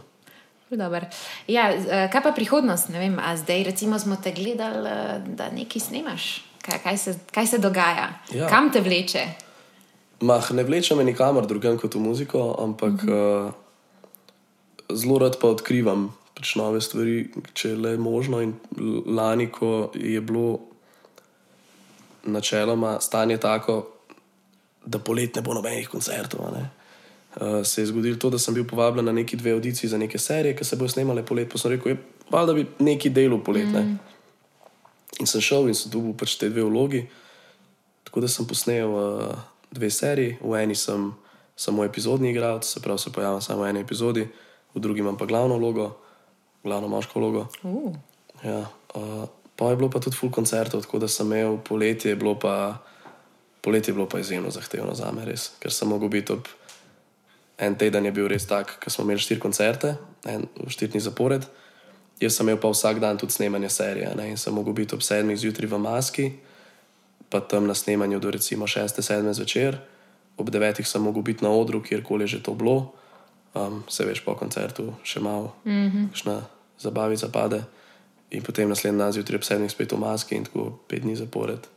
Dobar. Ja, eh, kaj pa prihodnost? Ne vem, a zdaj recimo smo te gledali, eh, da nekaj snimaš. Kaj, kaj, se, kaj se dogaja? Ja. Kam te vleče? Mah, ne vleče me nikamor drugam kot v muziko, ampak mm -hmm. uh, zelo rad pa odkrivam pač nove stvari, če le možno. In lani, ko je bilo načeloma stanje tako, da polet ne bo nobenih koncertov, ne, uh, se je zgodilo to, da sem bil povabljen na neki dve audiciji za neke serije, ki se bodo snemale polet. Pa sem rekel, je, da bi neki del polet. Mm. In sem šel in sem dobil pač te dve vlogi. Tako da sem posnel uh, dve seriji, v eni sem samo epizodni igralec, se pravi, se pojavim samo v eni epizodi, v drugi imam pa glavno vlogo, glavno moško vlogo. Uh, Ja, uh, pa je bilo pa tudi full koncertov, tako da sem imel poletje, je bilo pa, poletje je bilo pa izjemno zahtevno za me, res, ker sem mogel biti ob. En teden je bil res tak, ker smo imeli štiri koncerte, en, štiri dni zapored. Jaz sem imel pa vsak dan tudi snemanje serije ne, in sem mogel biti ob sedmih zjutraj v maski, pa tam na snemanju do recimo 6-7 zvečer, ob 9 sem mogel biti na odru, kjerkoli je že to bilo, um, se veš po koncertu, še malo, mm -hmm. zabavica pade. In potem naslednji dan zjutraj ob 7 spet v maski in tako 5 dni zapored.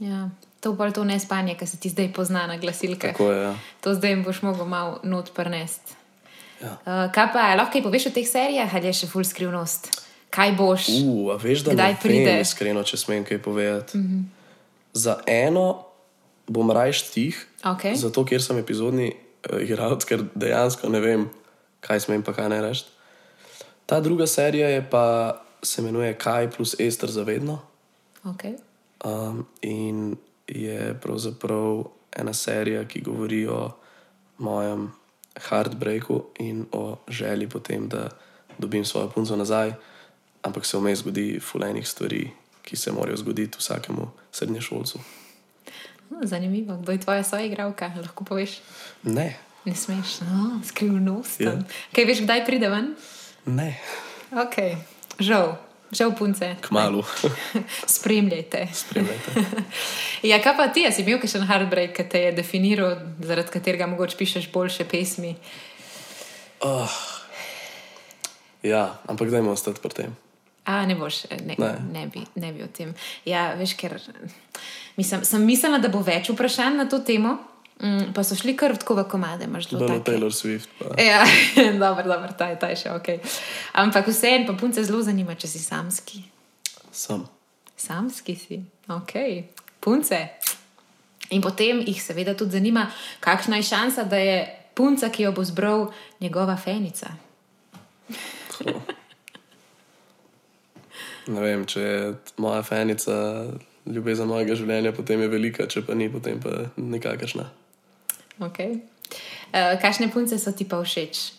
ja. To pa je to nespanje, ki se ti zdaj pozna na glasilkah. Tako je. Ja. To zdaj jim boš mogel malo not prnest. Ja. Uh, kaj pa lahko kaj poveš o teh serijah, ali je še full skrivnost? Kaj boš? Uh, a veš, da Kdaj ne pride? vem, iskreno, če smem kaj povedati. Mm -hmm. Za eno bom rajš tih, Okay. zato ker sem epizodni uh, igralec, ker dejansko ne vem, kaj smem pa kaj ne reči. Ta druga serija je pa se imenuje Kaj plus Ester za vedno. Okay. Um, in je pravzaprav ena serija, ki govori o mojem heartbreaku in o želji potem, da dobim svojo punco nazaj, ampak se vmes zgodi fulejnih stvari, ki se morajo zgoditi vsakemu srednješolcu. Hm, Zanimivo, kdo je tvoja soigralka, lahko poveš. Ne, Ne smeš, no, skrivnost. Ja. Yeah. Kaj veš, kdaj pride ven? ne, Ok, žal, žal punce. kmalu, Spremljajte. spremljajte. Ja, kaj pa ti, si bil kakšen heartbreak, ki te je definiral, zaradi katerega mogoče pišeš boljše pesmi? Oh. Ja, ampak dajmo ostati pri tem. A, ne boš, ne, ne. Ne. Ne, bi, ne bi o tem. Ja, veš, ker mislim, sem mislila, da bo več vprašanj na to temo, mm, pa so šli kar tako v komade. imaš zelo take- Taylor Swift. Pa. Ja, dobro, dobro, ta je, ta je še ok. Ampak vseeno, pa punce zelo zanima, če si samski. Sem. Samski si, ok, punce. In potem jih seveda tudi zanima, kakšna je šansa, da je punca, ki jo bo zbral njegova fenica. Ne vem, če je moja fenica ljubezen mojega življenja, potem je velika, če pa ni, potem pa nikakršna. Okay. Uh, kakšne punce so ti pa všeč?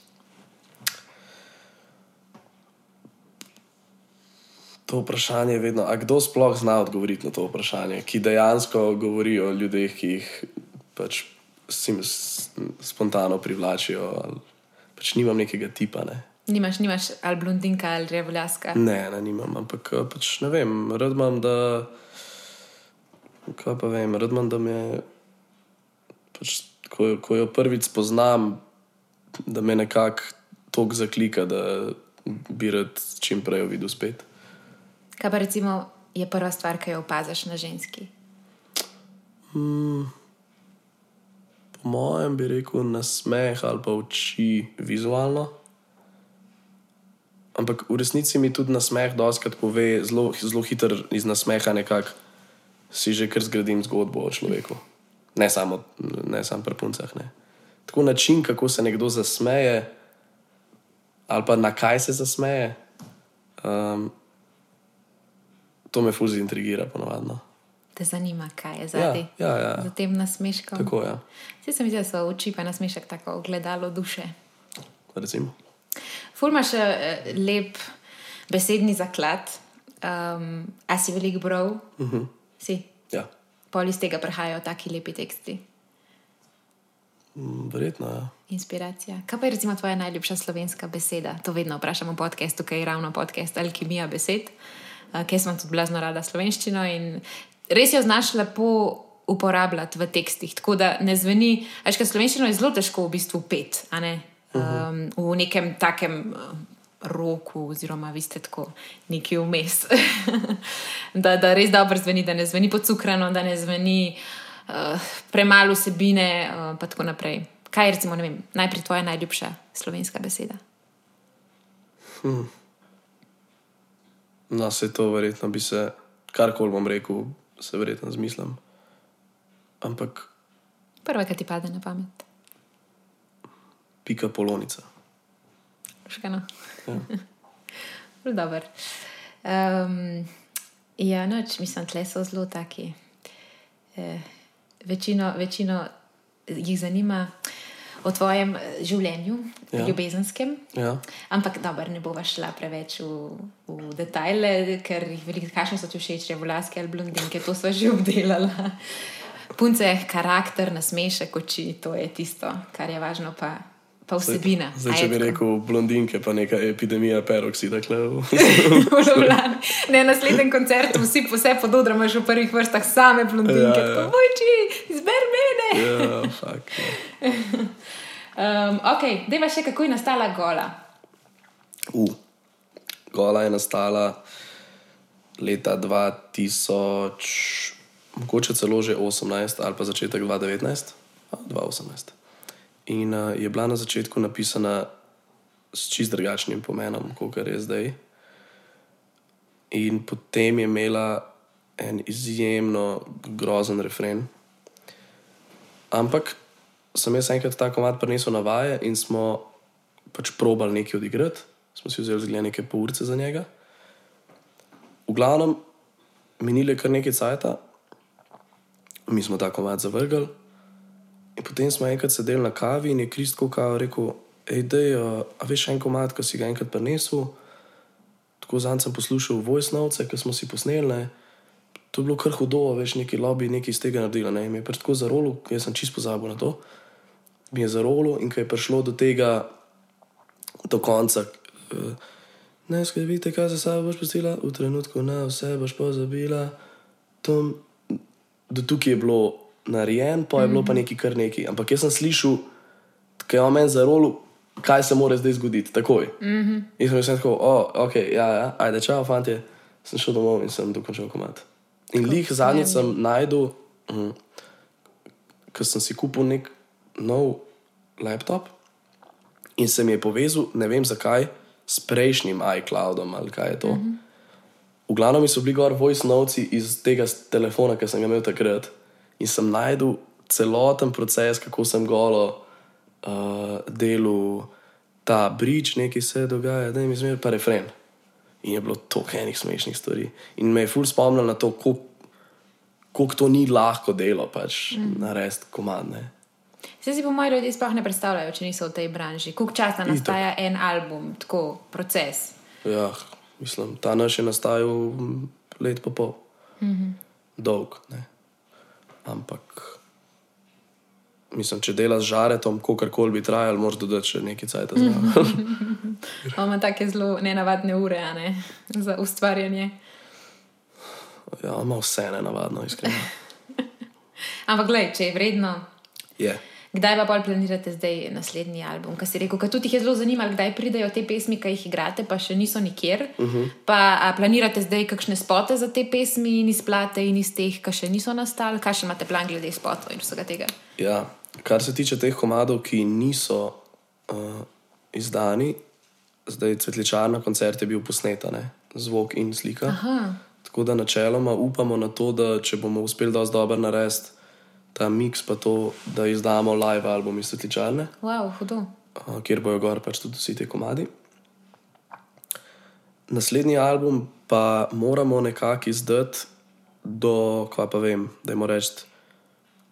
To vprašanje je vedno, a kdo sploh zna odgovoriti na to vprašanje, ki dejansko govori o ljudeh, ki jih pač sim, spontano privlačijo. ali Pač nimam nekega tipa. Ne, Nimaš, nimaš ali blondinka ali revoljaska. ne, ne nimam, ampak eh, pač ne vem, rad imam, da. Kaj pa vem, rad imam, da me. Pač, ko, ko jo prvič spoznam, da me nekako tok zaklika, da bi rad čim prej videl spet. Kaj pa recimo je prva stvar, ki jo opaziš na ženski? Po mojem bi rekel nasmeh ali pa oči vizualno. Ampak v resnici mi tudi nasmeh doskrat pove, zelo, zelo hitro iz nasmeha nekako si že kar zgradim zgodbo o človeku. Ne samo, ne samo pri puncah. Ne. Tako način, kako se nekdo zasmeje, ali pa na kaj se zasmeje, um, to me fuzi intrigira ponovadno. Te zanima, kaj je Ja, zadaj. ja, ja. Za tem nasmeškom. Tako je. Ja. Vsi se mi zdi, da so oči pa nasmešek tako ogledalo duše. Recimo. Ful imaš uh, lep besedni zaklad. Um, a si velik brov? Uh Mhm. -huh. Si. Ja. Pol iz tega prihajajo taki lepi teksti. Mm, Verjetno, ja. Inspiracija. Kaj pa je recimo tvoja najljubša slovenska beseda? To vedno vprašamo v podkastu, ki je ravno podcast Alkimija besed, uh, ker sem tudi blazno rada slovenščino in res jo znaš lepo uporabljati v tekstih. Tako da ne zveni, ker slovenščino je zelo težko v bistvu pet, a ne? Um, v nekem takem roku, oziroma vi ste tako neki vmes. da, da res dobro zveni, da ne zveni pocukrano, da ne zveni uh, premalo vsebine, uh, pa tako naprej. Kaj je recimo, vem, najprej tvoja najljubša slovenska beseda? No, se to verjetno bi se, karkoli bom rekel, se verjetno zmislim. Ampak Prva, ki ti pade na pamet. pika polonica. Škano. Ja. Um, ja, noč, mislim, tle so zelo taki. Eh, večino, večino jih zanima o tvojem eh, življenju, Ja. ljubezenskem. Ja. Ampak dobro, ne bova šla preveč v, v detajle, ker jih veliko, kakšne so ti všeč, volaske ali blondinke, to sva že obdelala. Punce, karakter, nasmešek oči, to je tisto, kar je važno, pa, pa vsebina. Zdaj, A če bi tako? rekel blondinke, pa neka epidemija peroksida. Ne, na naslednjem koncertu vsi vse pododramo že v prvih vrstah, same blondinke. Ja, ja. Ja. Mojči, izber mene. Ja, fakt. Ja. Um, ok, deva še, kako je nastala gola. Uh. Gola je nastala leta 2000, mogoče celo že 18 ali pa začetek 2019, a, 2018. In uh, je bila na začetku napisana s čist drugačnim pomenom, kot je zdaj. In potem je imela en izjemno grozen refren. Ampak sem jaz enkrat ta komat prinesel na vaje in smo pač probali nekaj odigrati, smo si vzeli zgled neke pol ure za njega. V glavnem, minile kar nekaj cajta, mi smo ta komat zavrgli. In potem smo enkrat sedeli na kavi in je Kristko kao rekel: Hej, dej, a, a veš en komat, ki si ga enkrat prinesel. Tako zanj sem poslušal voice notes, ki smo si posneli. Ne. To je bilo kar hudo, veš, neki lobby, nekaj iz tega naredila. Ne. In je tako zarolo, jaz sem čisto pozabil na to. Mi je zarolo in ko je prišlo do tega, do konca. eh, Ne skrbite, kaj za sabo boš pustila, v trenutku na vse boš pozabila. Tam, do tukaj je bilo narejen, pa je bilo pa nekaj kar nekaj. Ampak jaz sem slišal, kaj je o meni za rolo, kaj se mora zdaj zgoditi, takoj. Mm -hmm. In sem tako, oh, ok, ja, ja, ajde, čau, fanti. Sem šel domov in sem dokončal komat. In lih zadnjič sem najdel, mm, ker sem si kupil nek nov laptop in se mi je povezal, ne vem zakaj, s prejšnjim iCloudom ali kaj je to. Mm -hmm. V glavnem so bili gor voice notes iz tega telefona, ki sem ga imel takrat. In sem najdel celoten proces, kako sem golo uh, delal ta bridge, nekaj se dogaja, da jim izmer pa refren. In je bilo toliko enih smešnih stvari. In me je ful spomnil na to, koliko to ni lahko delo, pač mm. narediti komandne. Vse si po mojem ljudje sploh ne predstavljajo, če niso v tej branži. Koliko časa nastaja en album, tako proces. Ja, mislim, ta naš je nastajal mm, let pa pol. Mm -hmm. Dolg, ne. Ampak, mislim, če delaš z žaretom, kakorkoli bi trajal, moraš dodati še nekaj cajt. On ima take zelo nenavadne ure ne, za ustvarjanje. ja, ima vse nenavadno, iskreno. Ampak, gledaj, če je vredno, Je. Kdaj pa bolj planirate zdaj naslednji album? Kaj si rekel, ker tudi jih je zelo zanimalo, kdaj pridejo te pesmi, ki jih igrate, pa še niso nikjer. Uh -huh. Pa planirate zdaj kakšne spote za te pesmi in izplate in iz teh, ki še niso nastali, kaj še imate plan glede spotov in vsega tega? Ja, kar se tiče teh komadov, ki niso uh, izdani, zdaj cvetličarna koncert je bil posnet, a ne? zvok in slika. Aha. Tako da načeloma upamo na to, da če bomo uspeli dosti dobro narediti ta miks, pa to, da izdamo live album iz cvetličarne, Wow, hudo. kjer bojo gor pač tudi vsi ti komadi. Naslednji album pa moramo nekako izdati do, kva pa vem, da jim reči,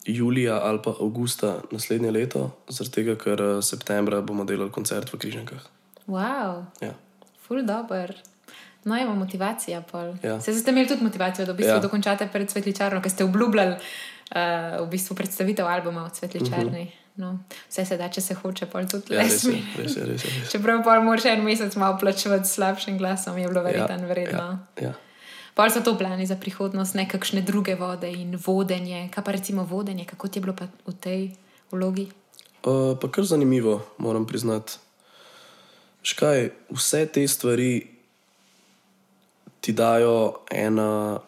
julija ali pa avgusta naslednje leto, zaradi tega, ker eh, septembra bomo delali koncert v Križankah. Wow, Ja. ful dobr. No, ima motivacija. pol. Ja. Se ste imeli tudi motivacijo, da v bistvu Ja. ja. dokončate pred cvetličarno, ker ste obljubljali uh, v bistvu predstavitev albuma v cvetličarni. Uh -huh. no, vse se da, če se hoče, pol tudi Mhm. Ja, res je, res je. Res je, res. Čeprav pa moraš en mesec malo plačevati s slabšim glasom, je bilo verjetno ja, vredno. Ja. Ja. Pol so to plani za prihodnost, nekakšne druge vode in vodenje. Kaj pa recimo vodenje, kako ti je bilo v tej vlogi? Uh, pa kar zanimivo, moram priznati. Škaj, vse te stvari ti dajo ena,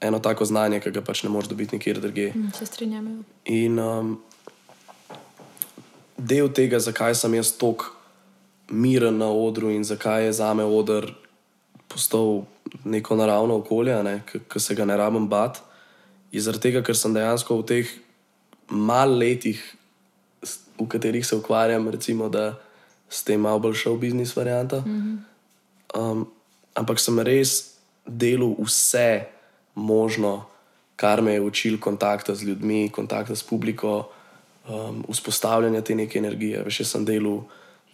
eno tako znanje, ki ga pač ne moreš dobiti nikjer drugje. Hm, Se strinjam. ja. In um, del tega, zakaj sem jaz tako miren na odru in zakaj je za me odr postal neko naravno okolje, ne, ki se ga ne rabim bat, je zaradi tega, ker sem dejansko v teh mal letih, v katerih se ukvarjam, recimo, da s tem malo bolj šel biznis varianta. Um, ampak sem res delal vse možno, kar me je učil kontakta z ljudmi, kontakta s publiko, um, vzpostavljanja te neke energije. Veš, jaz sem delal,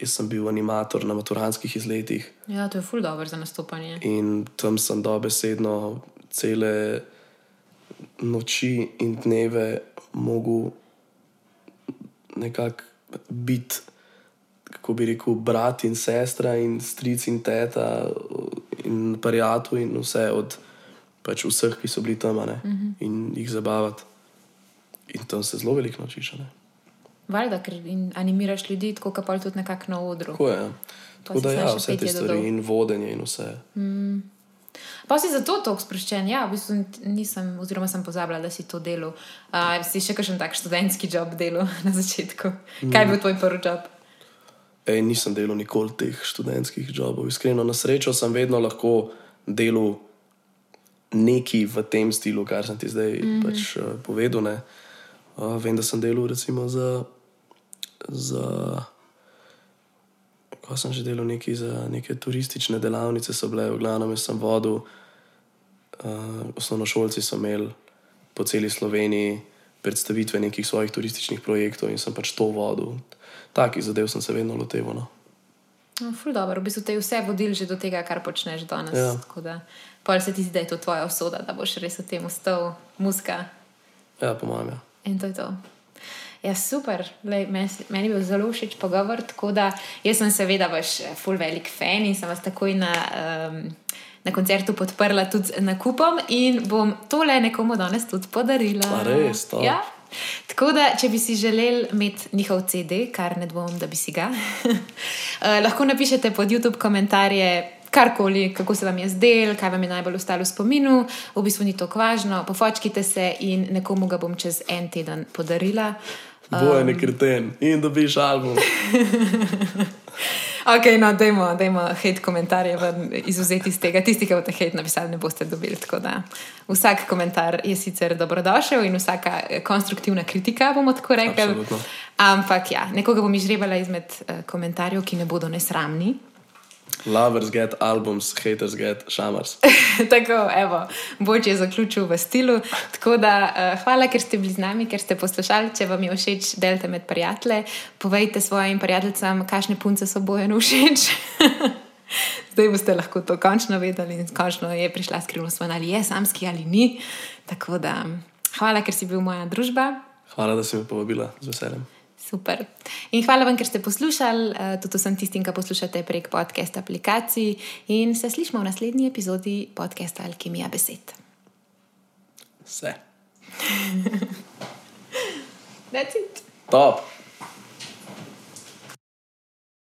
jaz sem bil animator na maturanskih izletih Ja, to je ful dobro za nastopanje. in tam sem dobesedno cele noči in dneve mogel nekako biti, kako bi rekel, brat in sestra in stric in teta in parijatu in vse od pač vseh, ki so bili tam uh -huh. in jih zabavati. In tam se zelo veliko naučiš. Valjda, ker animiraš ljudi, tako kot pa tudi nekako na odru. Tako je. ja. Tako da ja, vse te stvari dodal. in vodenje in vse. Pa si zato tako sproščen. Ja, v bistvu nisem, oziroma sem pozabila, da si to delal. Uh, si še kakšen tak študentski job delal na začetku. Kaj je bil tvoj prvi job? Ej, nisem delal nikoli teh študentskih jobov. Iskreno, na srečo sem vedno lahko delal nekaj v tem stilu, kar sem ti zdaj mm -hmm. pač, uh, povedal. ne. Uh, vem, da sem delal recimo za. za Ko sem že delal nekaj za neke turistične delavnice, so bile, v glavnem jaz sem vodil, uh, osnovnošolci so imeli po celi Sloveniji predstavitve nekih svojih turističnih projektov in sem pač to vodil. Takih zadev sem se vedno loteval. No. No, ful dobro, v bistvu te vse vodil že do tega, kar počneš danes. Ja. Tako da pol se ti zdi, da je to tvoja usoda, da boš res v tem ustal, muska. Ja, po mojem. Ja. In to je to. Ja, super. Lej, meni, meni je bil zelo všeč pogovor. Tako da jaz sem seveda vaš eh, full velik fan in sem vas takoj na, um, na koncertu podprla tudi z nakupom in bom tole nekomu danes tudi podarila. A res, to? Ja. Tako da, če bi si želeli imeti njihov CD, kar ne dvomim, da bi si ga, eh, lahko napišete pod YouTube komentarje. Karkoli, kako se vam je zdel, kaj vam je najbolj ostalo v spominu, v bistvu ni to važno. Pofočkite se in nekomu ga bom čez en teden podarila. Boje um. kreten in dobiš album. Ok, no, dajmo, dajmo hate komentarje izuzeti iz tega. Tisti, ki boste hate napisali, ne boste dobili. Tako vsak komentar je sicer dobrodošel in vsaka eh, konstruktivna kritika, bomo tako rekli. Absolutno. Ampak ja, nekoga bom izžrebala izmed uh, komentarjev, ki ne bodo nesramni. Lovers get albums, haters get shamars. Tako, evo, Boč je zaključil v stilu. Tako da, uh, hvala, ker ste bili z nami, ker ste poslušali. Če vam je všeč, delite med prijatelje. Povejte svojim prijateljem, kakšne punce so bojeno všeč. Zdaj boste lahko to končno vedeli in končno je prišla skrivnost ali je samski ali ni. Tako da, hvala, ker si bil moja družba. Hvala, da si me povabila z veseljem. Super. In hvala vam, ker ste poslušali, uh, tudi vsem tistim, ki poslušate prek podcast aplikacij. In se slišmo v naslednji epizodi podcasta Alkimija besed. Vse. That's it. Top!